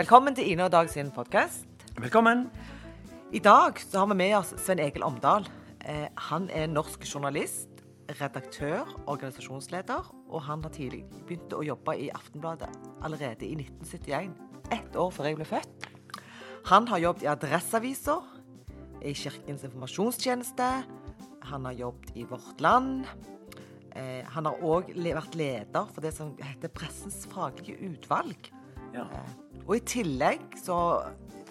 Velkommen til Ine og Dag sin podkast. Velkommen. I dag så har vi med oss Sven Egil Omdal. Eh, han er norsk journalist, redaktør, organisasjonsleder, og han har tidlig begynt å jobbe i Aftenbladet allerede i 1971. Ett år før jeg ble født. Han har jobbet i Adresseavisa, i Kirkens informasjonstjeneste. Han har jobbet i Vårt Land. Eh, han har òg vært leder for det som heter Pressens faglige utvalg. Ja. Og i tillegg så,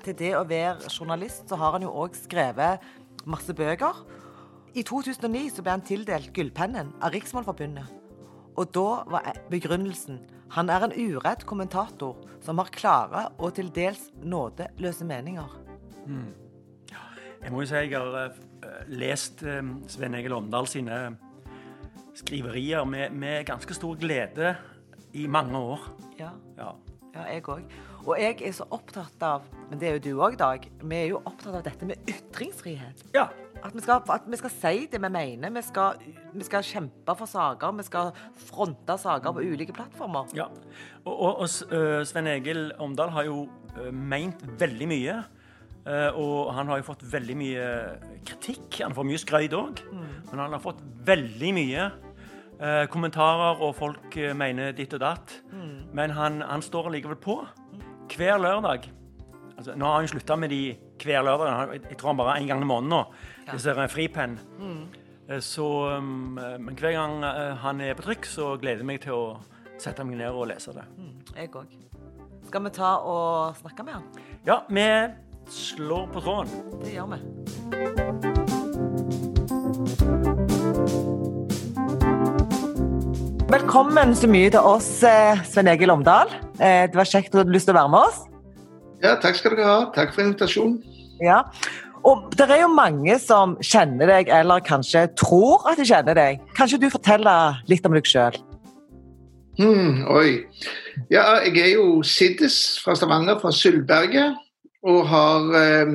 til det å være journalist, så har han jo òg skrevet masse bøker. I 2009 så ble han tildelt Gullpennen av Riksmålforbundet. Og da var begrunnelsen han er en uredd kommentator som har klare og til dels nådeløse meninger. Jeg må jo si jeg har eh, lest Svein Sven Egil Omdal sine skriverier med, med ganske stor glede i mange år. Ja, Ja. Ja jeg òg. Og jeg er så opptatt av, men det er jo du òg, Dag, vi er jo opptatt av dette med ytringsfrihet. ja. At vi, skal, at vi skal si det vi mener. Vi skal, vi skal kjempe for saker. Vi skal fronte saker på ulike plattformer. ja. Og, og, og S- Sven Egil Omdal har jo meint veldig mye. og han har jo fått veldig mye kritikk. Han får mye skrøyt òg. Men han har fått veldig mye øh, kommentarer, og folk øh, mener ditt og datt. Men han, han står likevel på hver lørdag. Altså, nå har han slutta med de hver lørdag. Jeg tror han bare en gang i måneden nå. Disse en fripenn. Mm. Så, um, eh, men hver gang eh, han er på trykk, så gleder jeg meg til å sette meg ned og lese det. Jeg òg. Skal vi ta og snakke med han? Ja, vi slår på tråden. Det gjør vi. Velkommen så mye til oss, Svein Sven Egil Omdal. Eh, Det var kjekt at du hadde lyst til å være med oss. Ja, takk skal dere ha. Takk for invitasjonen. Ja. Og det er jo mange som kjenner deg, eller kanskje tror at de kjenner deg. Kanskje du forteller litt om deg sjøl? Hmm, oi. Ja, jeg er jo Siddes fra Stavanger, fra Sølvberget. og har eh,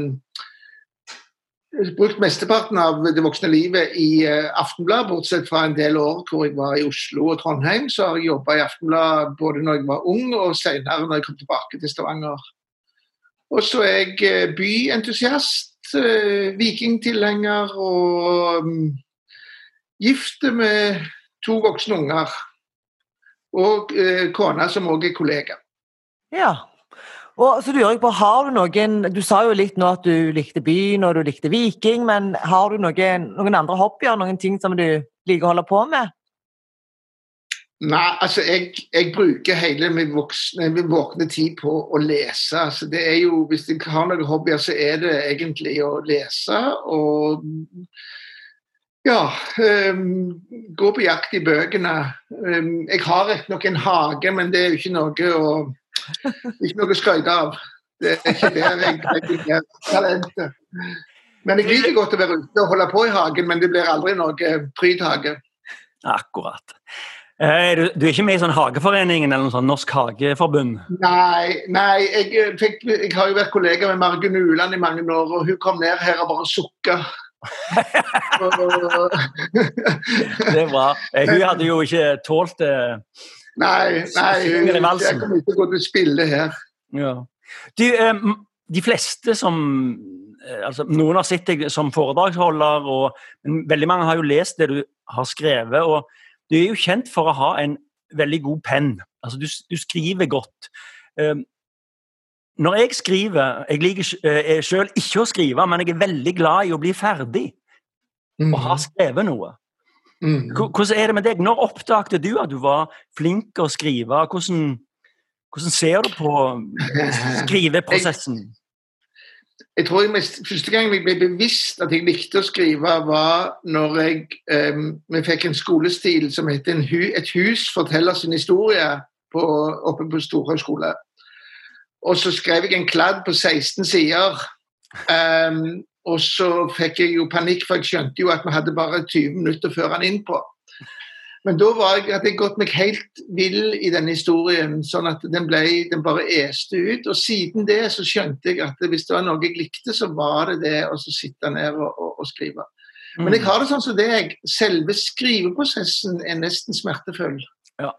brukt mesteparten av det voksne livet i eh, Aftenblad, bortsett fra en del år hvor jeg var i Oslo og Trondheim. Så har jeg jobba i Aftenblad både når jeg var ung og senere når jeg kom tilbake til Stavanger. Og så er jeg eh, byentusiast, eh, vikingtilhenger og um, gift med to voksne unger. Og kona som òg er kollega. Ja. Og så lurer jeg på, har du noen Du sa jo litt nå at du likte byen og du likte Viking, men har du noen, noen andre hobbyer, noen ting som du liker å holde på med? Nei, altså jeg, jeg bruker hele min, voksne, min våkne tid på å lese. Altså det er jo, Hvis jeg har noen hobbyer, så er det egentlig å lese og ja, um, gå på jakt i bøkene. Um, jeg har riktignok en hage, men det er jo ikke noe å ikke noe å skryte av. Det er ikke der jeg, jeg er talentet. Men jeg liker godt å være ute og holde på i hagen, men det blir aldri noe prydhage. Akkurat. Eh, du, du er ikke med i sånn Hageforeningen eller noe sånn Norsk Hageforbund? Nei, nei jeg, eh, fikk, jeg har jo vært kollega med Margunn Uland i mange år, og hun kom ned her og bare sukka. Det er bra. Eh, Hun hadde jo ikke tålt det. nei, nei, hun, Synger i valsen. jeg kommer ikke gå til å spille her. Ja. Du, eh, de fleste som eh, altså, Noen har sett deg som foredragsholder, og, men veldig mange har jo lest det du har skrevet. og Du er jo kjent for å ha en veldig god penn. Altså, du, du skriver godt. Eh, når jeg skriver Jeg liker sjøl ikke å skrive, men jeg er veldig glad i å bli ferdig og ha skrevet noe. Mm. Hvordan er det med deg? Når oppdaget du at du var flink til å skrive? Hvordan, hvordan ser du på skriveprosessen? Jeg tror jeg mest, Første gang jeg ble bevisst at jeg likte å skrive, var når jeg, um, vi fikk en skolestil som en hu, Et hus forteller sin historie på, oppe på Storhaug skole. Og så skrev jeg en kladd på 16 sider. Um, og så fikk jeg jo panikk, for jeg skjønte jo at vi hadde bare 20 minutter å føre den inn på. Men da var jeg, hadde jeg gått meg helt vill i denne historien, sånn at den, ble, den bare este ut. Og siden det så skjønte jeg at hvis det var noe jeg likte, så var det det å så sitte ned og, og, og skrive. Men jeg har det sånn som deg. Selve skriveprosessen er nesten smertefull. Ja.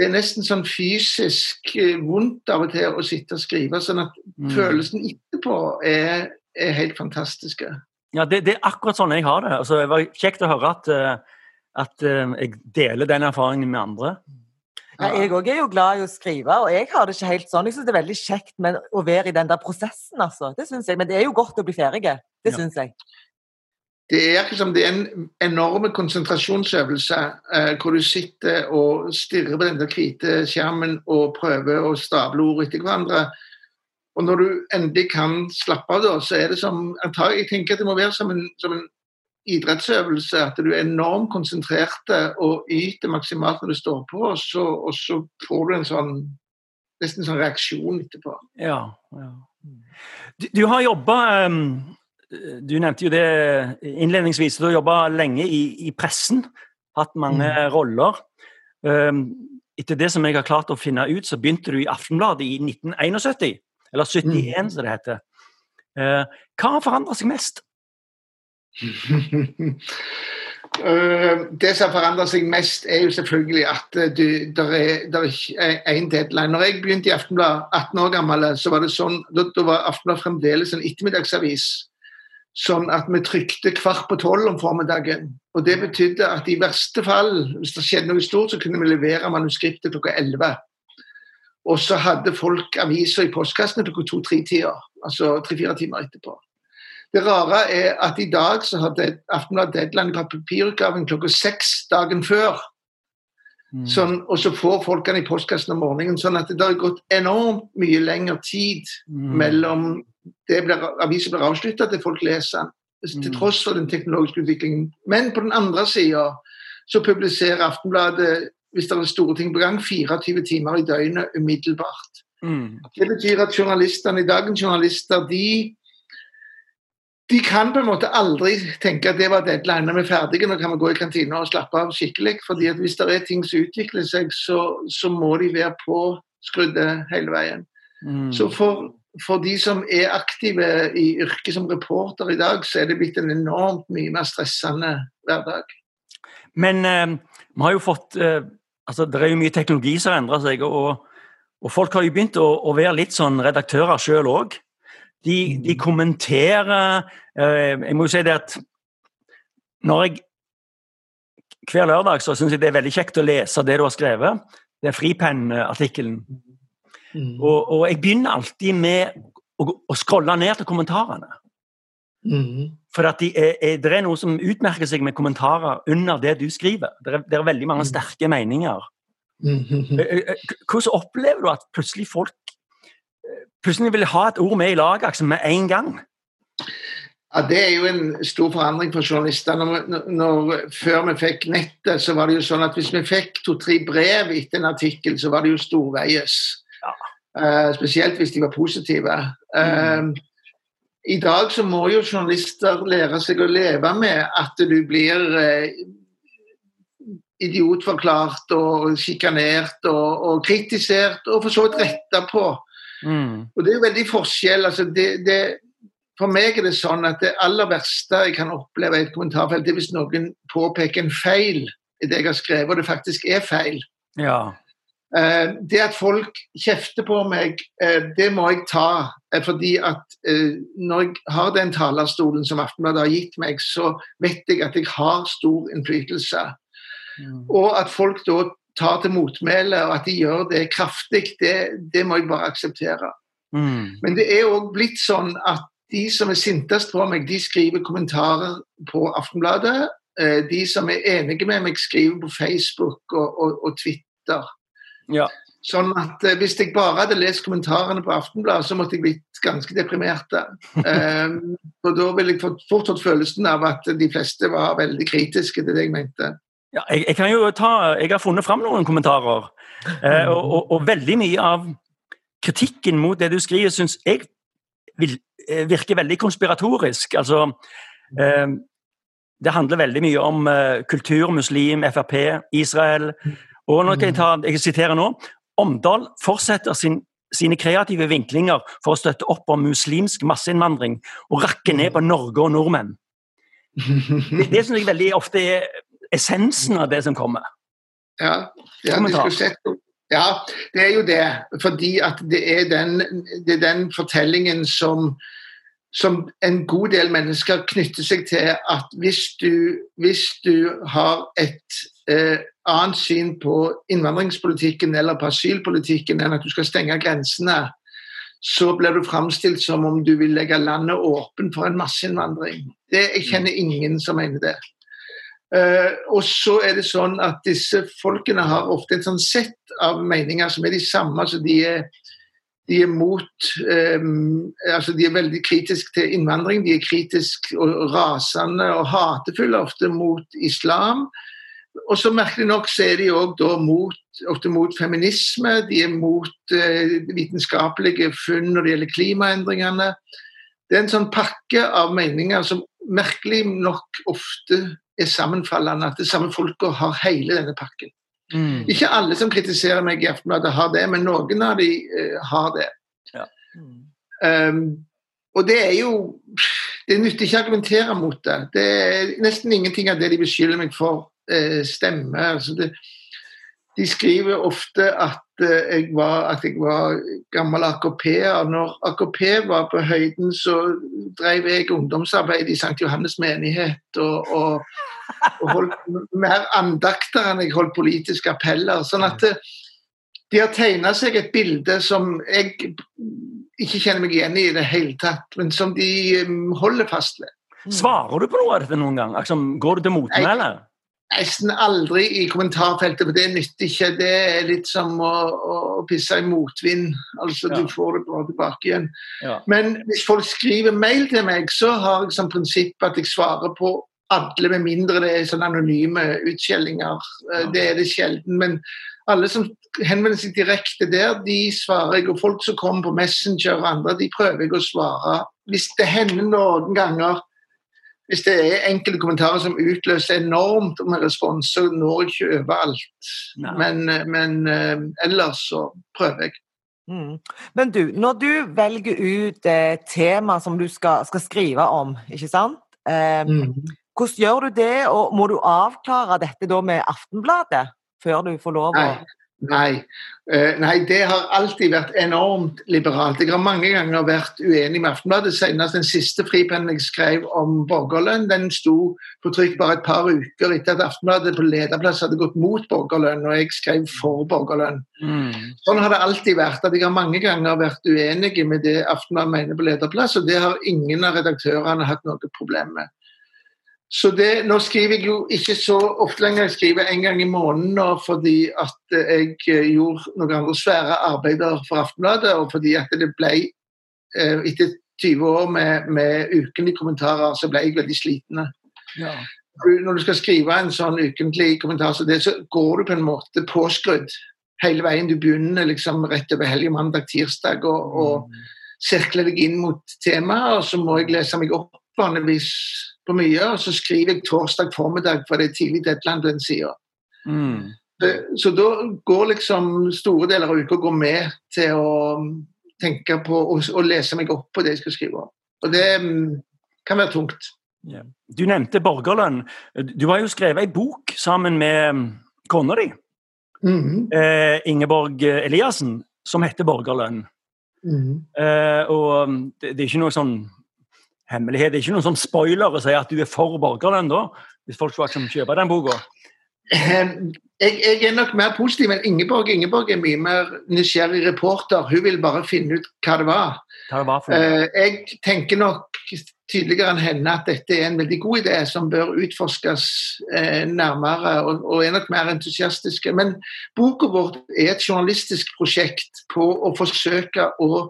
Det er nesten sånn fysisk eh, vondt av og til å sitte og skrive. Sånn at Mm. følelsen etterpå er, er helt fantastiske. Ja, det, det er akkurat sånn jeg har det. Altså, det var kjekt å høre at, eh, at eh, jeg deler den erfaringen med andre. Ja, jeg òg er jo glad i å skrive, og jeg har det ikke helt sånn. Jeg syns det er veldig kjekt med å være i den der prosessen, altså. Det synes jeg. Men det er jo godt å bli ferdig. Det Ja. jeg. Det er liksom, det er en enorm konsentrasjonsøvelse eh, hvor du sitter og stirrer på den hvite skjermen og prøver å stable ord etter hverandre. Og når du endelig kan slappe av, da, så er det som antag- Jeg tenker at det må være som en, som en idrettsøvelse. At du er enormt konsentrert og yter maksimalt når du står på, og så, og så får du en sånn nesten sånn reaksjon etterpå. Ja, ja. Du, du har jobba Du nevnte jo det innledningsvis. Du har jobba lenge i, i pressen. Hatt mange roller. Um, etter det som jeg har klart å finne ut, så begynte du i Aftenbladet i 1971. Eller 71, som det heter. Uh, hva har forandra seg mest? Eh, det som forandrer seg mest, er jo selvfølgelig at eh, du, der er, der er en deadline. Når jeg begynte i Aftenbladet, 18 år gammel, så var det sånn, da, da var Aftenbladet fremdeles en ettermiddagsavis. Sånn at vi trykte kvart på tolv om formiddagen. Og Det betydde at i verste fall, hvis det skjedde noe stort, så kunne vi levere manuskriptet klokka 11. Og så hadde folk aviser i postkassene klokka to-tre tider, Altså tre-fire timer etterpå. Det rare er at i dag så hadde Aftenbladet deadline på papirutgaven klokka seks dagen før. Mm. Sånn, og så får folkene i postkassen om morgenen. Sånn at det har gått enormt mye lengre tid Mm. mellom det blir, avisen blir avslutta til folk leser den. Til Mm. tross for den teknologiske utviklingen. Men på den andre sida så publiserer Aftenbladet hvis det er store ting på gang, 24 timer i døgnet umiddelbart. Mm. Det betyr at journalistene, dagens journalister de, de kan på en måte aldri tenke at det var deadline, vi er ferdige, nå kan vi gå i kantina og slappe av skikkelig. fordi at Hvis det er ting som utvikler seg, så, så må de være på skrudde hele veien. Mm. Så for, for de som er aktive i yrket som reporter i dag, så er det blitt en enormt mye mer stressende hverdag. Men eh, vi har jo fått eh, altså Det er jo mye teknologi som har endra seg, og, og folk har jo begynt å, å være litt sånn redaktører sjøl òg. De, de kommenterer eh, Jeg må jo si det at når jeg Hver lørdag så syns jeg det er veldig kjekt å lese det du har skrevet. Det er Fripenn-artikkelen. Og, og jeg begynner alltid med å, å scrolle ned til kommentarene. Mm. For at de er, er, det er noe som utmerker seg med kommentarer under det du skriver. Det er, det er veldig mange sterke meninger. Mhm. Eh, eh, k- Hvordan opplever du at plutselig folk eh, plutselig vil ha et ord med i laget altså med en gang? Ja, Det er jo en stor forandring for journalister. Når, når, når, før vi fikk nettet, så var det jo sånn at hvis vi fikk to-tre brev etter en artikkel, så var det jo storveies. Eh, spesielt hvis de var positive. Eh, I dag så må jo journalister lære seg å leve med at du blir uh, idiotforklart og sjikanert og, og kritisert, og for så vidt retta på. Mm. Og det er jo veldig forskjell. altså det, det, For meg er det sånn at det aller verste jeg kan oppleve i et kommentarfelt, det er hvis noen påpeker en feil i det jeg har skrevet, og det faktisk er feil. Ja. Eh, det at folk kjefter på meg, eh, det må jeg ta. eh, fordi at eh, når jeg har den talerstolen som Aftenbladet har gitt meg, så vet jeg at jeg har stor innflytelse. Mm. Og at folk da tar til motmæle, og at de gjør det kraftig, det, det må jeg bare akseptere. Mm. Men det er òg blitt sånn at de som er sintest på meg, de skriver kommentarer på Aftenbladet. Eh, De som er enige med meg, skriver på Facebook og, og, og Twitter. Ja. Sånn at eh, Hvis jeg bare hadde lest kommentarene på Aftenbladet, så måtte jeg blitt ganske deprimert. Eh, og Da ville jeg fått, fort fått følelsen av at de fleste var veldig kritiske til det jeg mente. Ja, jeg, jeg, kan jo ta, jeg har funnet fram noen kommentarer, eh, og, og, og veldig mye av kritikken mot det du skriver, syns jeg vil, eh, virker veldig konspiratorisk. Altså, eh, det handler veldig mye om eh, kultur, muslim, Frp, Israel. Og nå kan jeg, ta, jeg siterer nå Omdal fortsetter sin, sine kreative vinklinger for å støtte opp om muslimsk masseinnvandring og rakke ned på Norge og nordmenn. Det, det syns jeg veldig ofte er essensen av det som kommer. Ja, ja Ja, det er jo det. Fordi at det er den, det er den fortellingen som, som en god del mennesker knytter seg til at hvis du, hvis du har et eh, annet syn på innvandringspolitikken eller på asylpolitikken enn at du skal stenge grensene, så blir du framstilt som om du vil legge landet åpent for en masseinnvandring. Det, jeg kjenner ingen som mener det. Uh, og så er det sånn at disse folkene har ofte et sånn sett av meninger som er de samme. altså De er, de er mot um, altså De er veldig kritiske til innvandring. De er kritiske og rasende og hatefulle ofte mot islam. Og så merkelig nok så er de òg mot, ofte mot feminisme. De er mot eh, vitenskapelige funn når det gjelder klimaendringene. Det er en sånn pakke av meninger som merkelig nok ofte er sammenfallende. At det samme folka har hele denne pakken. Mm. Ikke alle som kritiserer meg i Aftenbladet har det, men noen av de eh, har det. Ja. Um, og det er jo Det nytter ikke å argumentere mot det. Det er Nesten ingenting av det de beskylder meg for, uh, stemmer. Altså det, de skriver ofte at, uh, jeg var, at jeg var gammel AKP-er. Når AKP var på høyden, så drev jeg ungdomsarbeid i St. Johannes menighet. og, og og holdt mer andakter enn jeg holdt politiske appeller. sånn at eh, de har tegna seg et bilde som jeg ikke kjenner meg igjen i i det hele tatt, men som de holder fast ved. Svarer du på noe av dette noen gang? Altså, går du til motmæle? Nesten aldri i kommentarfeltet, for det nytter ikke. Det er litt som å, å pisse i motvind. Altså, ja. Du får det bare tilbake igjen. Ja. Men hvis folk skriver mail til meg, så har jeg som prinsipp at jeg svarer på alle, med mindre det er sånne anonyme utskjellinger. Ja. det er det sjelden. Men alle som henvender seg direkte der, de svarer jeg. Og folk som kommer på Messenger og andre, de prøver jeg å svare. Hvis det hender noen ganger hvis det er enkelte kommentarer som utløser enormt med respons, så når jeg ikke overalt. Men, men uh, ellers så prøver jeg. Mm. Men du, når du velger ut eh, tema som du skal, skal, skrive om, ikke sant? Eh, mm. Hvordan gjør du det, og må du avklare dette da med Aftenbladet før du får lov å Nei. Nei. Uh, nei, det har alltid vært enormt liberalt. Jeg har mange ganger vært uenig med Aftenbladet. Senest den siste fripennen jeg skrev om borgerlønn, den sto på trykk bare et par uker etter at Aftenbladet på lederplass hadde gått mot borgerlønn, og jeg skrev for borgerlønn. Mm. Sånn har det alltid vært. at Jeg har mange ganger vært uenig med det Aftenbladet mener på lederplass, og det har ingen av redaktørene hatt noe problem med. Så det, Nå skriver jeg jo ikke så ofte lenger, jeg skriver en gang i måneden nå fordi at jeg eh, gjorde noen andre svære arbeider for Aftenbladet, og fordi at det ble eh, Etter 20 år med, med ukentlige kommentarer, så ble jeg veldig sliten. Ja. Når du skal skrive en sånn ukentlig kommentar så det, så går du på en måte påskrudd hele veien. Du begynner liksom rett over helg, mandag, tirsdag og, og mm. sirkler deg inn mot temaet, og så må jeg lese meg opp vanligvis på mye, og så skriver jeg torsdag formiddag, for det er tidlig deadline på den sida. Mm. Så da går liksom store deler av uka med til å tenke på og, lese meg opp på det jeg skal skrive om. Og det mm, kan være tungt. Yeah. Du nevnte borgerlønn. Du har jo skrevet ei bok sammen med mm, kona di, mm -hmm. eh, Ingeborg Eliassen, som heter 'Borgerlønn'. Mm -hmm. eh, og det, det, er ikke noe sånn hemmelighet. Det er ikke noen sånn spoiler å si at du er for borgerlønn, da? Hvis folk skal liksom kjøpe den boka? Jeg, jeg, er nok mer positiv enn Ingeborg. Ingeborg er mye mer nysgjerrig reporter. Hun vil bare finne ut hva det var. Hva det var uh, jeg tenker nok tydeligere enn henne at dette er en veldig god idé som bør utforskes uh, nærmere, og, og, er nok mer entusiastiske. Men boka vår er et journalistisk prosjekt på å forsøke å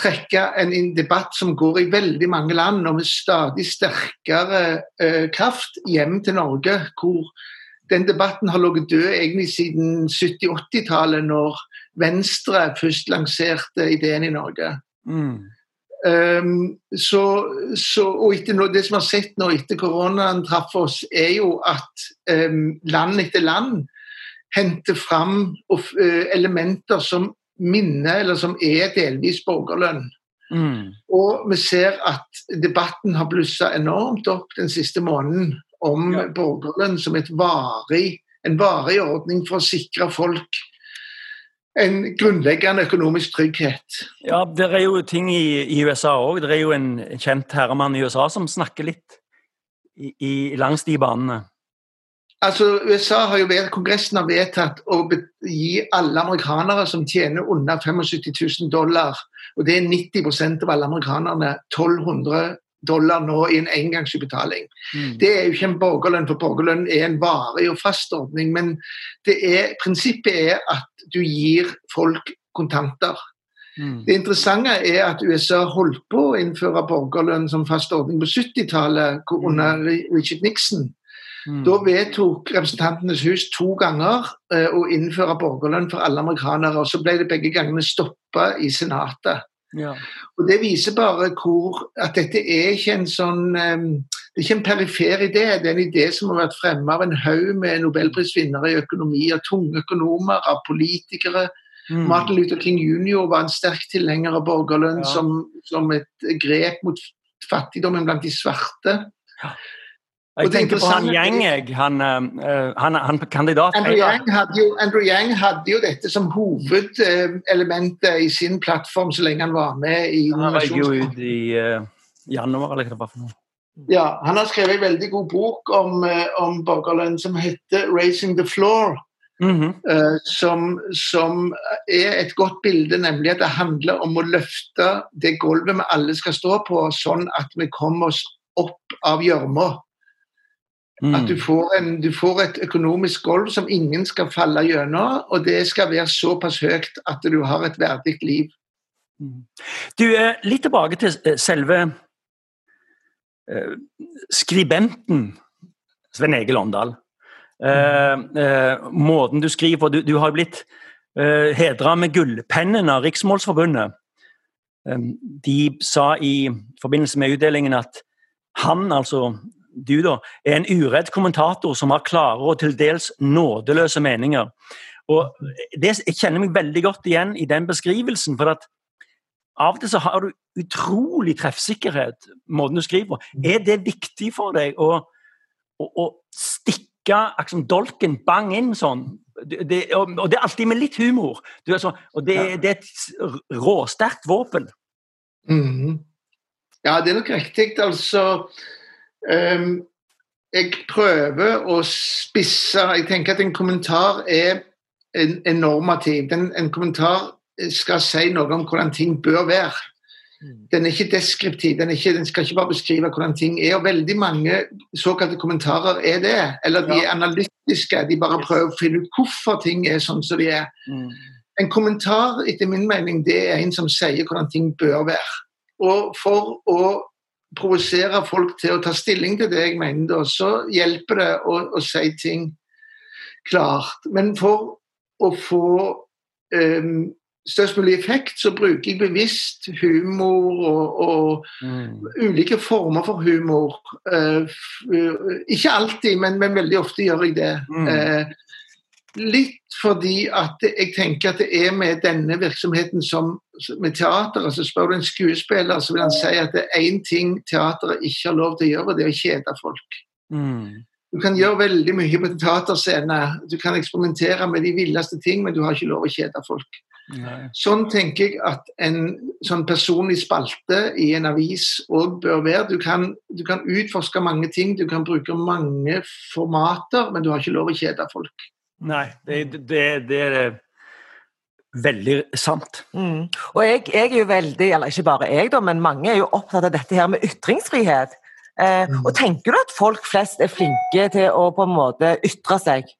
trekke en debatt som går i veldig mange land, og med stadig sterkere eh, kraft, hjem til Norge. Hvor den debatten har ligget død egentlig siden 70-80-tallet, når Venstre først lanserte ideen i Norge. Mm. Um, så, så, og etter det som vi har sett nå etter koronaen traff oss, er jo at um, land etter land henter fram uh, elementer som minner, eller som er delvis borgerlønn. Mm. Og vi ser at debatten har blussa enormt opp den siste måneden om ja. borgerlønn som varig, en varig ordning for å sikre folk en grunnleggende økonomisk trygghet. Ja, det er jo ting i, i USA òg. Det er jo en kjent herremann i USA som snakker litt i, i, langs de banene. Altså, USA har jo ved, Kongressen har vedtatt å gi alle amerikanere som tjener under 75 000 dollar, og det er 90% av alle amerikanerne, 1200 dollar nå i en engangsutbetaling. Mm. Det er jo ikke en borgerlønn, for borgerlønn er en varig og fast ordning. Men er, prinsippet er at du gir folk kontanter. Mm. Det interessante er at USA holdt på å innføre borgerlønn som fast ordning på 70-tallet under mm. Richard Nixon. Mm. Da vedtok Representantenes hus to ganger uh, å innføre borgerlønn for alle amerikanere. og Så ble det begge gangene stoppa i Senatet. Ja. Og Det viser bare hvor, at dette er ikke en sånn um, det er ikke en perifer idé, det er en idé som har vært fremme av en haug med nobelprisvinnere i økonomi, av tunge økonomer, av politikere. Mm. Martin Luther King jr. var en sterk tilhenger av borgerlønn ja. som, som, et grep mot fattigdommen blant de svarte. Ja. Jeg tenker på han Yang, jeg. Han, uh, han, han kandidat. Andrew Yang, jo, Andrew Yang, hadde jo, dette som hovedelementet i sin plattform så lenge han var med i Han gikk jo ut i uh, januar, eller hva det var for noe. Ja, han har skrevet en veldig god bok om, om borgerlønn som heter 'Raising the Floor'. Mm -hmm. uh, som, som, er et godt bilde, nemlig at det handler om å løfte det gulvet vi alle skal stå på, sånn at vi kommer oss opp av gjørma. Mm. At du får, en, du får, et økonomisk gulv som ingen skal falle gjennom, og det skal være såpass høyt at du har et verdig liv. Mm. Du, eh, Litt tilbake til eh, selve eh, skribenten Sven Egil Åndal. Mm. Eh, måten du skriver på Du, du har blitt eh, hedra med gullpennen av Riksmålsforbundet. de sa i forbindelse med utdelingen at han, altså du da, er en uredd kommentator som har klare og til dels nådeløse meninger. Og det, Jeg kjenner meg veldig godt igjen i den beskrivelsen. for at Av og til så har du utrolig treffsikkerhet, måten du skriver på. Er det viktig for deg å, å, å stikke liksom, dolken bang inn sånn? Det, og, og, det er alltid med litt humor. Så, og det, det, er et råsterkt våpen. Mm. Ja, det er nok riktig. Altså jeg prøver å spisse Jeg tenker at en kommentar er en, en normativ. Den, en kommentar skal si noe om hvordan ting bør være. Mm. Den er ikke deskriptiv, den, er ikke, den, skal ikke bare beskrive hvordan ting er. og Veldig mange såkalte kommentarer er det. Eller de er analytiske, de bare prøver å finne ut hvorfor ting er sånn som de er. Mm. En kommentar etter min mening, det er en som sier hvordan ting bør være. Og For å provosere folk til å ta stilling til det jeg mener, da, så hjelper det å, å, si ting klart. Men for å få um, størst mulig effekt, så bruker jeg bevisst humor og, og mm. ulike former for humor. Uh, ikke alltid, men, men, veldig ofte gjør jeg det. Mm. Uh, Litt fordi at jeg tenker at det er med denne virksomheten som med teater. Så Spør du en skuespiller, så vil han si at det er én ting teateret ikke har lov til å gjøre, det er å kjede folk. Mm. Du kan gjøre veldig mye på en teaterscene. Du kan eksperimentere med de villeste ting, men du har ikke lov å kjede folk. Nei. Sånn tenker jeg at en sånn personlig spalte i en avis òg bør være. Du kan, du kan utforske mange ting, du kan bruke mange formater, men du har ikke lov å kjede folk. Nei, det, det, det er veldig sant. Mm. Og jeg, jeg, er jo veldig, eller ikke bare jeg, da, men mange er jo opptatt av dette her med ytringsfrihet. Eh, mm. Og tenker du at folk flest er flinke til å på en måte ytre seg?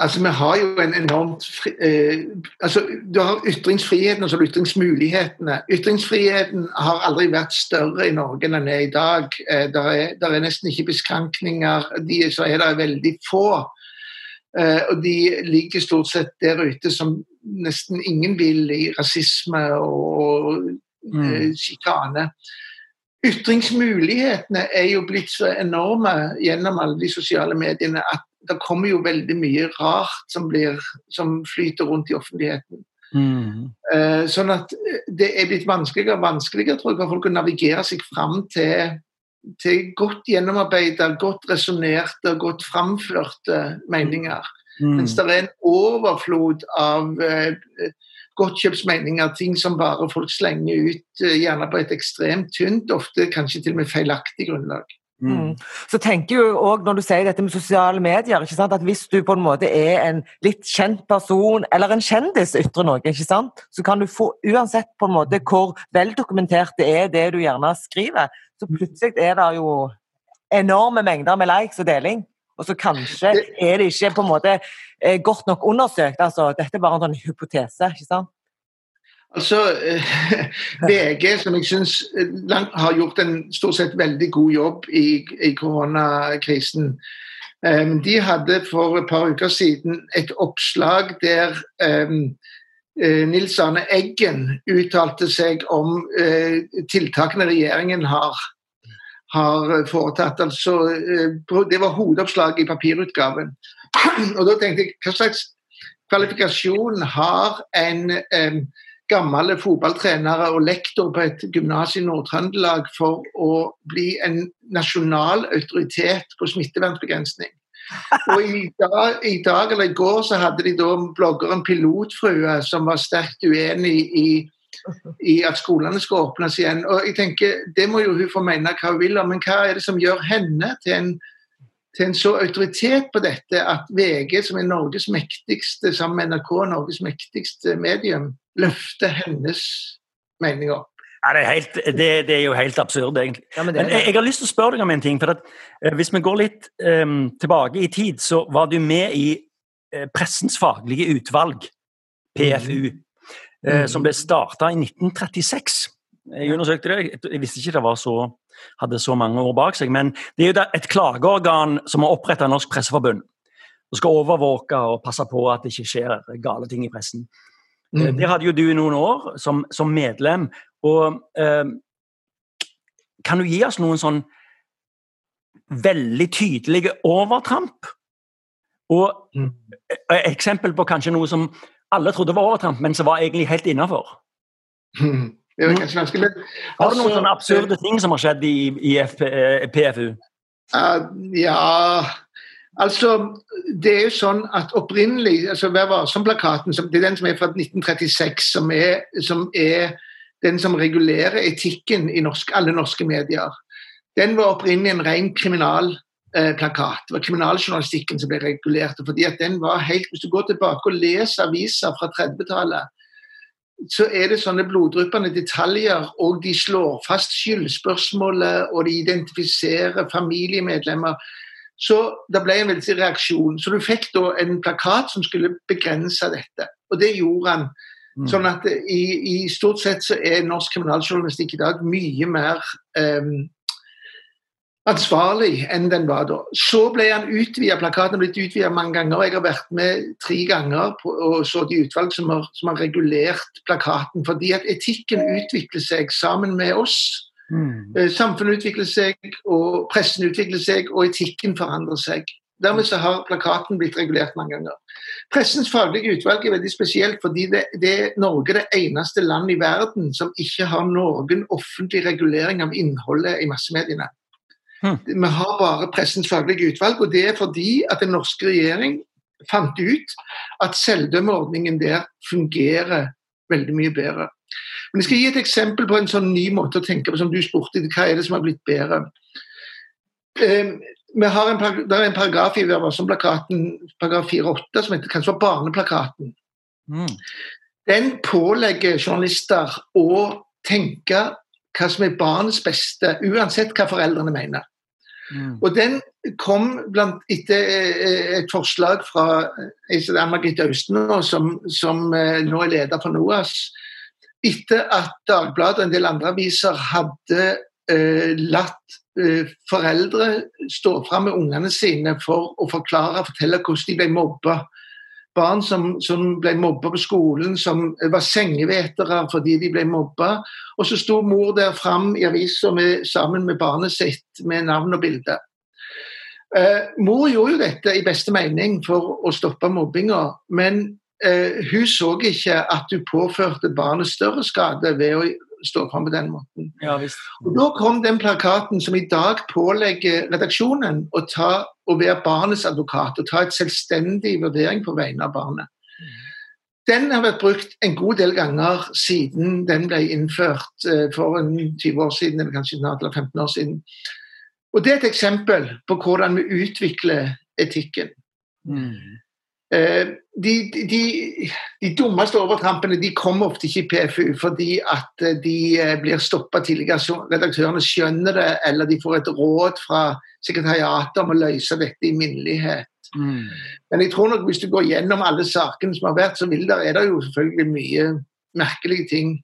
Altså, Vi har jo en enormt fri, eh, altså, Du har ytringsfriheten og så ytringsmulighetene. Ytringsfriheten har aldri vært større i Norge enn den er i dag. Eh, der, er, der er nesten ikke beskrankninger. De så er det veldig få. Eh, og de ligger stort sett der ute som nesten ingen vil i rasisme og mm. sjikane. Ytringsmulighetene er jo blitt så enorme gjennom alle de sosiale mediene at det kommer jo veldig mye rart som, blir, som flyter rundt i offentligheten. Mm. Uh, sånn at det er blitt vanskeligere og vanskeligere tror jeg, for folk å navigere seg fram til, til godt gjennomarbeida, godt resonnerte, godt framførte meninger. Mm. Mens det er en overflod av eh, godtkjøpsmeninger, ting som bare folk slenger ut, eh, gjerne på et ekstremt tynt, ofte kanskje til og med feilaktig grunnlag. Mm. mm. Så tenker jo også, Når du sier dette med sosiale medier, at hvis du på en måte er en litt kjent person, eller en kjendis ytrer noe, ikke sant, så kan du få, uansett på en måte hvor veldokumentert det er det du gjerne skriver, så plutselig er det jo enorme mengder med likes og deling. Og så kanskje er det ikke på en måte eh, godt nok undersøkt. altså Dette er bare en sånn hypotese. ikke sant? Altså, VG, som jeg syns eh, har gjort en stort sett veldig god jobb i, i koronakrisen, um, de hadde for et par uker siden et oppslag der um, Nils Arne Eggen uttalte seg om tiltakene regjeringen har har eh, foretatt. Altså, eh, det var hovedoppslaget i papirutgaven. Og da tenkte jeg, hva slags kvalifikasjon har en um, gammel fotballtrenere og lektor på et gymnas i Nord-Trøndelag for å bli en nasjonal autoritet på smittevernbegrensning? Og i dag, i dag, eller i går så hadde de da bloggeren Pilotfrue som var sterkt uenig i i at skolene skal åpnes igjen. Og jeg tenker, Det må jo hun få mene hva hun vil, men hva er det som gjør henne til en, til en så autoritet på dette at VG, som er Norges mektigste, sammen med NRK, Norges mektigste medium, løfter hennes meninger? Ja, det, er helt, det, det, er jo helt absurd, egentlig. Ja, men men jeg, jeg, har lyst til å spørre deg om en ting. for at, eh, Hvis vi går litt eh, tilbake i tid, så var du med i eh, Pressens faglige utvalg, PFU. Mm. Eh, som ble starta i 1936. Jeg undersøkte det, jeg visste ikke det så, hadde så mange år bak seg. Men det er jo et klageorgan som har oppretta Norsk Presseforbund. Og skal overvåke og passe på at det ikke skjer gale ting i pressen. Eh, mm. Det hadde jo du i noen år som, som medlem. Og eh, kan du gi oss noen sånn veldig tydelige overtramp? Og mm. eksempel på kanskje noe som alle trodde var overtramp, men som var egentlig helt innafor. Mm. Det er kanskje vanskelig, men Har du noen altså, sånne absurde ting som har skjedd i, i FP, PFU? Uh, ja Altså, det er jo sånn at opprinnelig altså Vær varsom-plakaten, det er den som er fra 1936, som er, som er den som regulerer etikken i norsk, alle norske medier. Den var opprinnelig en ren kriminalplakat. Eh. Det var kriminaljournalistikken som ble regulert. fordi at den var helt, Hvis du går tilbake og leser aviser fra 30-tallet, så er det sånne bloddryppende detaljer, og de slår fast skyldspørsmålet, og de identifiserer familiemedlemmer. Så det ble en veldig reaksjon. Så du fikk da en plakat som skulle begrense dette, og det gjorde han. Mm. Sånn at i, i, stort sett så er norsk kriminaljournalistikk i dag mye mer um, ansvarlig enn den var da. Så ble han utvida, plakaten blitt utvida mange ganger. Jeg har vært med tre ganger på, og så de utvalg som har, som har, regulert plakaten. Fordi at etikken utvikler seg sammen med oss. Mm. Eh, samfunnet utvikler seg, og pressen utvikler seg, og etikken forandrer seg. Dermed så har plakaten blitt regulert mange ganger. Pressens faglige utvalg er veldig spesielt fordi det, det er Norge det eneste land i verden som ikke har noen offentlig regulering av innholdet i massemediene. Mm. Vi har bare pressens faglige utvalg, og det er fordi at den norske regjering fant ut at selvdømmeordningen der fungerer veldig mye bedre. Men Jeg skal gi et eksempel på en sånn ny måte å tenke på, som du spurte. Hva er det som har blitt bedre? Um, vi har en, det er en paragraf i plakaten, paragraf 4-8, som heter kanskje barneplakaten. Mm. Den pålegger journalister å tenke hva som er barnets beste, uansett hva foreldrene mener. Mm. Og den kom blant, etter eh, et forslag fra eh, Ann-Margrethe Austenå, som, som, eh, nå er leder for NOAS. Etter at Dagbladet og en del andre aviser hadde eh, latt eh, foreldre stå fram med ungene sine for å forklare og fortelle hvordan de ble mobba barn som, som ble mobba på skolen, som var sengevetere fordi de ble mobba. Og så sto mor der fram i avisa sammen med barnet sitt med navn og bilde. Eh, mor gjorde jo dette i beste mening for å stoppe mobbinga, men hun så ikke at du påførte barnet større skade ved å stå fram på den måten. Ja, visst. Og Da kom den plakaten som i dag pålegger redaksjonen å, ta, å være barnets advokat og ta et selvstendig vurdering på vegne av barnet. Den har vært brukt en god del ganger siden den ble innført eh, for en 20 år siden, eller kanskje snart eller 15 år siden. Og Det er et eksempel på hvordan vi utvikler etikken. Mm. Eh, de, de, de dummeste overtrampene de kommer ofte ikke i PFU fordi at eh, de eh, blir stoppa tidligere. så Redaktørene skjønner det, eller de får et råd fra sekretariatet om å løse dette i minnelighet. Mm. Men jeg tror nok hvis du går gjennom alle sakene som har vært, så vil der, er det jo selvfølgelig mye merkelige ting.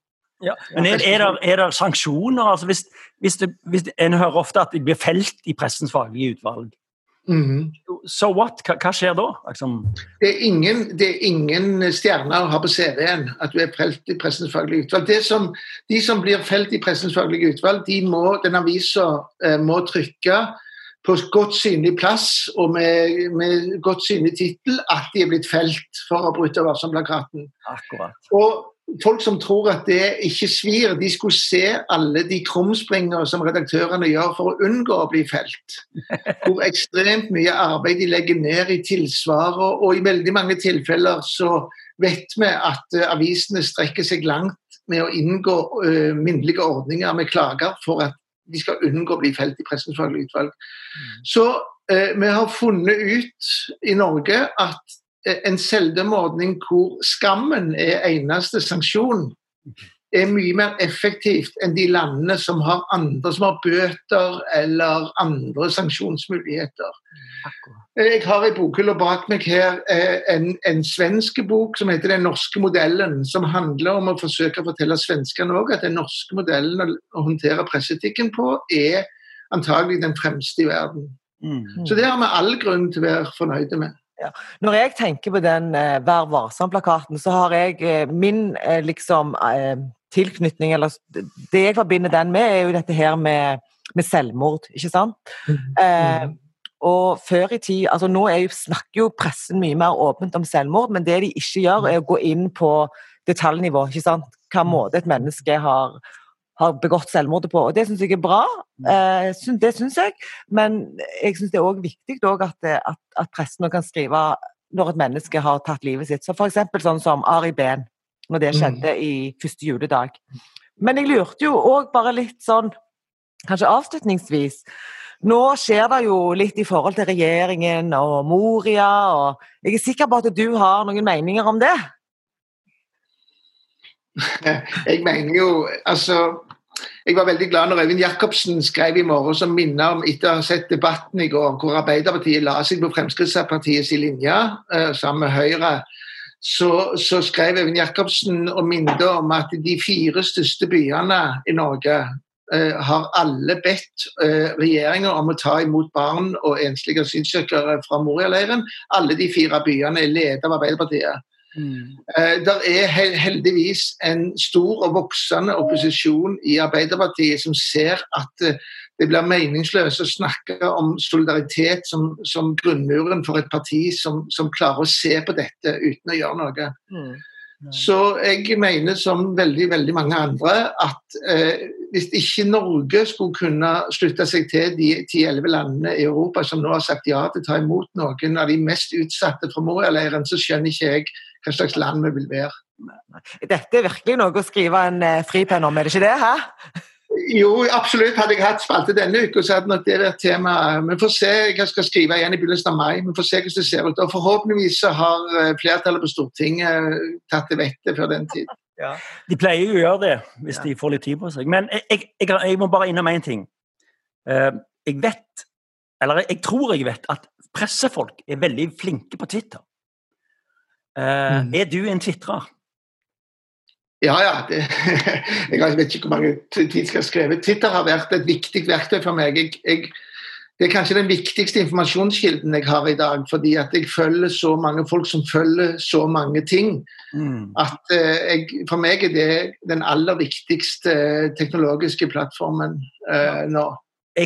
Ja. Men er, er, det, er det sanksjoner? Altså hvis, hvis, det, hvis En hører ofte at de blir felt i pressens faglige utvalg. Mhm. So what? Hva, hva skjer da? Liksom? Det, er ingen, det er ingen stjerner å ha på CV-en at du er felt i Pressens faglige utvalg. Det som, de som blir felt i Pressens faglige utvalg, de må, den avisa eh, må trykke på godt synlig plass og med, med godt synlig tittel at de er blitt felt for å bryte varsomplakaten. Akkurat. Og folk som tror at det ikke svir, de skulle se alle de krumspringer som redaktørene gjør for å unngå å bli felt. Hvor ekstremt mye arbeid de legger ned i tilsvaret, og i veldig mange tilfeller så vet vi at uh, avisene strekker seg langt med å inngå uh, minnelige ordninger med klager for at de skal unngå å bli felt i Pressens faglige utvalg. Så uh, vi har funnet ut i Norge at en selvdømmeordning hvor skammen er eneste sanksjon, er mye mer effektivt enn de landene som har andre som har bøter eller andre sanksjonsmuligheter. Jeg har i bokhylla bak meg her eh, en, en svensk bok som heter 'Den norske modellen', som handler om å forsøke å fortelle svenskene òg at den norske modellen å håndtere presseetikken på er antagelig den fremste i verden. Mm. Så det har vi all grunn til å være fornøyde med. Når jeg tenker på den eh, Vær varsom-plakaten, så har jeg eh, min eh, liksom eh, tilknytning Eller det jeg forbinder den med, er jo dette her med, med selvmord, ikke sant? Eh, og før i tid altså Nå er jo, snakker jo pressen mye mer åpent om selvmord, men det de ikke gjør, er å gå inn på detaljnivå. ikke sant? Hva måte et menneske har, har begått selvmordet på. Og det syns jeg er bra. Eh, det syns jeg. Men jeg syns det er òg viktig at, at, at pressen kan skrive når et menneske har tatt livet sitt. Så eksempel sånn som Ari Behn, når det skjedde i første juledag. Men jeg lurte jo òg bare litt sånn, kanskje avslutningsvis Nå skjer det jo litt i forhold til regjeringen og Moria, og jeg er sikker på at du har noen meninger om det? Jeg mener jo altså jeg var veldig glad når Øyvind Jacobsen skrev i morgen som minner om etter å ha sett debatten i går, hvor Arbeiderpartiet la seg på Fremskrittspartiets linje eh, sammen med Høyre. Så, så skrev Øyvind Jacobsen og minnet om at de fire største byene i Norge eh, har alle bedt eh, regjeringa om å ta imot barn og enslige asylsøkere fra Moria-leiren. Alle de fire byene er ledet av Arbeiderpartiet. Mm. Eh, Der er heldigvis en stor og voksende opposisjon i Arbeiderpartiet som ser at eh, det blir meningsløst å snakke om solidaritet som, som grunnmuren for et parti som, som klarer å se på dette uten å gjøre noe. Så jeg mener som veldig veldig mange andre at eh, hvis ikke Norge skulle kunne slutte seg til de 10-11 landene i Europa som nå har sagt ja til å ta imot noen av de mest utsatte fra Moria-leiren, så skjønner ikke jeg hva slags land vi vil være. Dette er virkelig noe å skrive en eh, fripenn om, er det ikke det? Hæ? Jo, absolutt. Hadde jeg hatt spalte denne uka, så hadde nok det vært tema. Vi får se. Jeg skal skrive igjen i begynnelsen av mai. Vi får se hvordan det ser ut. Og Forhåpentligvis så har eh, flertallet på Stortinget tatt til vettet før den tid. De pleier jo å gjøre det hvis Ja. de får litt tid på seg. Men jeg, jeg, jeg, jeg må bare innom én ting. Eh, jeg vet, eller jeg tror jeg vet, at pressefolk er veldig flinke på Twitter. Eh, Mm. Er du en tvitrer? Ja, ja. Det, jeg vet ikke hvor mange tid jeg har skrevet. Twitter har vært et viktig verktøy for meg. Jeg, jeg, det er kanskje den viktigste informasjonskilden jeg har i dag, fordi at jeg følger så mange folk som følger så mange ting. Mm. At eh, jeg, for meg er det den aller viktigste teknologiske plattformen uh, nå.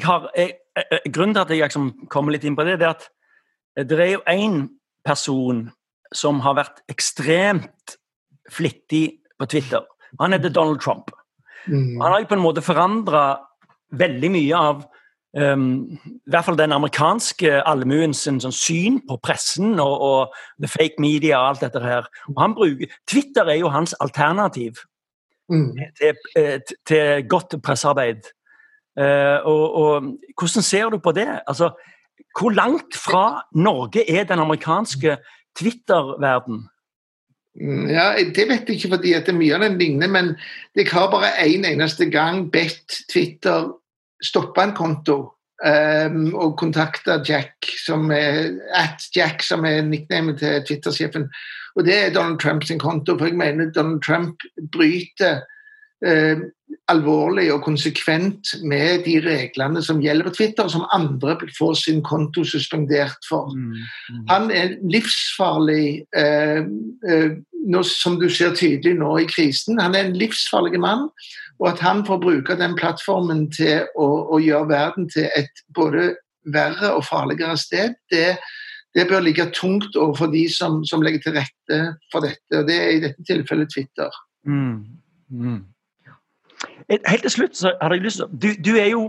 har, eh, grunnen til at jeg liksom kommer litt inn på det, det er at det er jo én person som har vært ekstremt flittig på Twitter. Han heter Donald Trump. Mm. Han har jo på en måte forandra veldig mye av um, i hvert fall den amerikanske allmuens sånn syn på pressen og, og the fake media og alt dette her. Bruker, Twitter er jo hans alternativ Mm. til, eh, til godt pressearbeid. Uh, og, og hvordan ser du på det? Altså, hvor langt fra Norge er den amerikanske Twitter-verden? Mm, Ja, Det vet jeg ikke fordi at mye av den ligner, men jeg har bare én en eneste gang bedt Twitter stoppe en konto um, og kontakte Jack, som er, at Jack, som er nicknamet til Twitter-sjefen. Og det er Donald Trumps konto, for jeg mener Donald Trump bryter eh, alvorlig og konsekvent med de reglene som gjelder på Twitter, som andre får sin konto suspendert for. Han er livsfarlig, eh, eh, nå, som du ser tydelig nå i krisen. Han er en livsfarlig mann. Og at han får bruke den plattformen til å, å gjøre verden til et både verre og farligere sted, det, det bør ligge tungt overfor de som, som legger til rette for dette. Og det er i dette tilfellet Twitter. Mm. Eh, Helt til slutt så hadde jeg lyst til Du, du er jo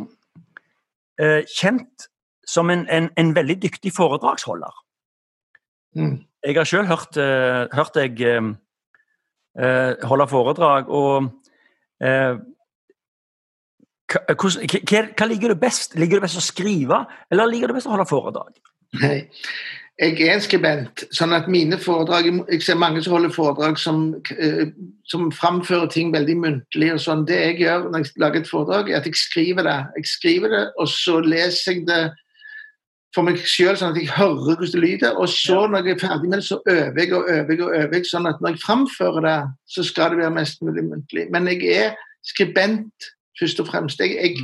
eh, kjent som en, en, en veldig dyktig foredragsholder. Mm. Jeg har sjøl hørt, eh, hørt deg eh, eh, holde foredrag, og eh, hvordan- hva, hva liker du best? Liker du best å skrive, eller liker du best å holde foredrag? Nei. Jeg er en skribent, sånn at mine foredrag Jeg ser mange som holder foredrag som, eh, som framfører ting veldig muntlig. og sånn. Det jeg gjør når jeg lager et foredrag, er at jeg skriver det. Jeg skriver det, og så leser jeg det for meg sjøl, sånn at jeg hører hvordan det lyder. Og så, når jeg er ferdig med det, så øver jeg og øver jeg og øver jeg, sånn at når jeg framfører det, så skal det være mest mulig muntlig. Men jeg er skribent, først og fremst. Jeg, jeg,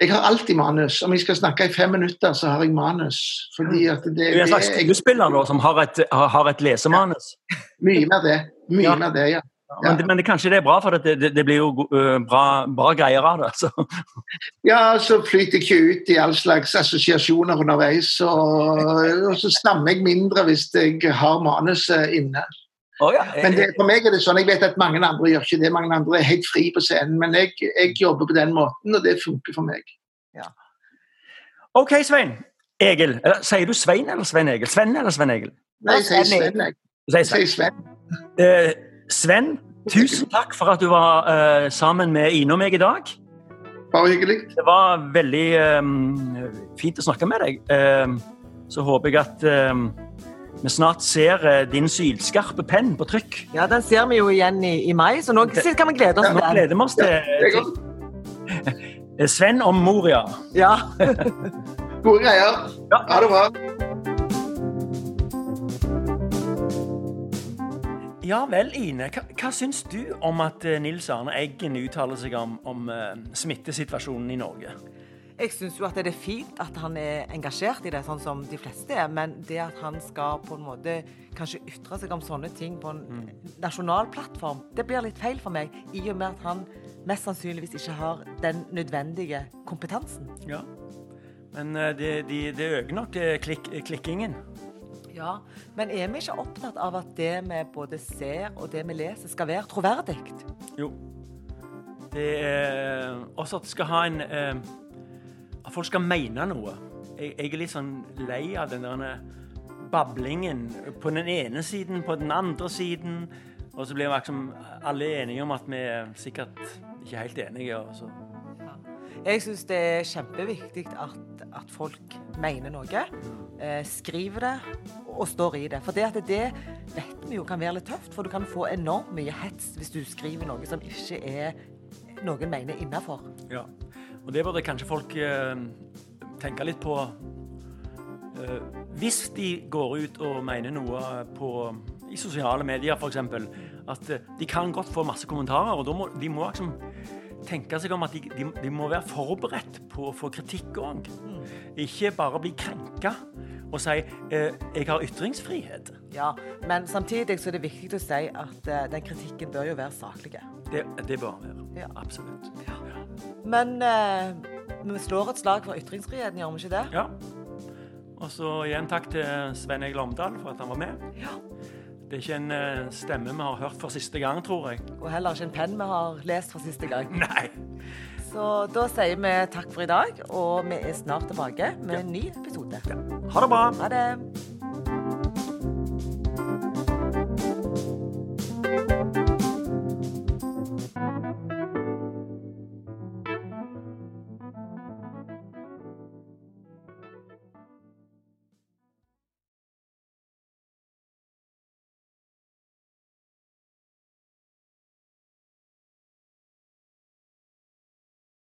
jeg har alltid manus. Om jeg skal snakke i fem minutter, så har jeg manus. Fordi at det, Du er en slags skuespiller da, som har et, har et lesemanus. Mye mer det. Mye Ja. mer det, ja. Men, men det, kanskje det er bra, for det, det, det blir jo uh, bra, bra greier av det. Så. Ja, så flyter jeg ikke ut i all slags assosiasjoner underveis. Og, og så stammer jeg mindre hvis jeg har manuset inne. Å ja, Men det, for meg er det sånn, jeg vet at mange andre gjør ikke det. Mange andre er helt fri på scenen. Men jeg, jeg jobber på den måten, og det funker for meg. OK, Svein. Egil. Eller, sier du Svein eller Svein Egil? Sven eller Svein Egil? Nei, jeg sier Svein. Sven, jeg. Jeg sier Sven. Eh, Sven, tusen takk for at du var eh, sammen med Ine og meg i dag. Bare hyggelig. Det var veldig eh, fint å snakke med deg. Eh, så håper jeg at eh, vi snart ser eh, din sylskarpe penn på trykk. Ja, Den ser vi jo igjen i, i mai, så nå kan vi glede oss til den. Nå gleder vi oss til, til Sven om Moria. Ja. Gode greier. Ja. Ha det bra. Ja vel, Ine. Hva, hva syns du om at eh, Nils Arne Eggen uttaler seg om, om uh, smittesituasjonen i Norge? Jeg syns jo at det er fint at han er engasjert i det, sånn som de fleste er. Men det at han skal på en måte kanskje ytre seg om sånne ting på en nasjonal plattform, det blir litt feil for meg. I og med at han mest sannsynligvis ikke har den nødvendige kompetansen. Ja. Men eh, det, de, de øker nok klik, klikkingen. Ja, Men er vi ikke opptatt av at det vi både ser og det vi leser, skal være troverdig? Jo. Det er også at det skal ha en eh, folk skal mene noe. Jeg, jeg er litt sånn lei av den der bablingen på den ene siden, på den andre siden. Og så blir vi liksom alle enige om at vi er sikkert ikke helt enige. Og så. Jeg syns det er kjempeviktig at, at folk mener noe, eh, skriver det og står i det. For det, at det vet vi jo kan være litt tøft, for du kan få enormt mye hets hvis du skriver noe som ikke er noen mener innafor. Ja. Og det burde kanskje folk eh, tenke litt på. Eh, hvis de går ut og mener noe på, i sosiale medier, f.eks., at eh, de kan godt få masse kommentarer, og må de må liksom tenke seg om at de, de, de må være forberedt på å få kritikk òg. Ikke bare bli krenka og si eh, 'jeg har ytringsfrihet'. Ja, men samtidig så er det viktig å si at eh, den kritikken bør jo være saklig. Det, det bør være. Ja. Absolutt. Men eh, vi slår et slag for ytringsfriheten, gjør vi ikke det? Ja. Og så igjen takk til Sven Egil Omdal for at han var med. Ja. Det er ikke en eh, stemme vi har hørt for siste gang, tror jeg. Og heller ikke en penn vi har lest for siste gang. Nei. Så da sier vi takk for i dag, og vi er snart tilbake med en ny episode. Ha det bra. Ha det.